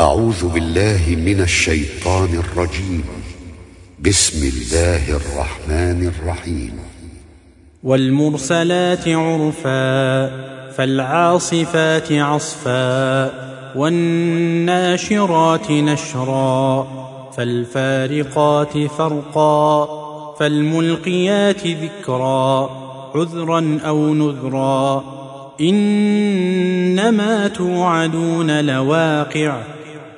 أعوذ بالله من الشيطان الرجيم. بسم الله الرحمن الرحيم. والمرسلات عرفا فالعاصفات عصفا والناشرات نشرا فالفارقات فرقا فالملقيات ذكرا عذرا أو نذرا. إنما توعدون لواقع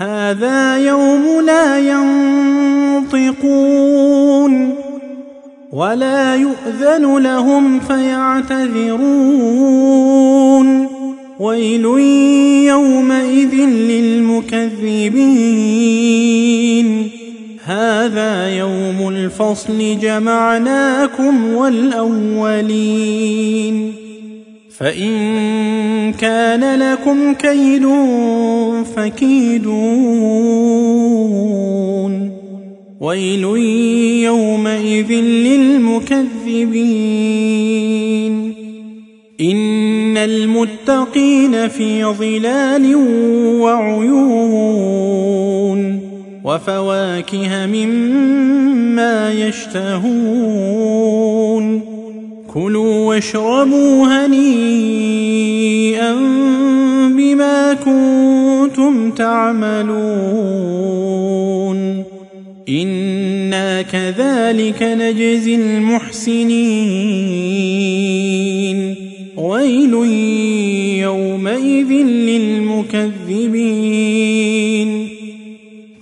هذا يوم لا ينطقون ولا يؤذن لهم فيعتذرون. ويل يومئذ للمكذبين. هذا يوم الفصل جمعناكم والأولين. فإن كان لكم كيد فكيدون. ويل يومئذ للمكذبين. إن المتقين في ظلال وعيون. وفواكه مما يشتهون. كلوا واشربوا هنيئا بما كنتم تعملون. أنا كذلك نجزي المحسنين. ويل يومئذ للمكذبين.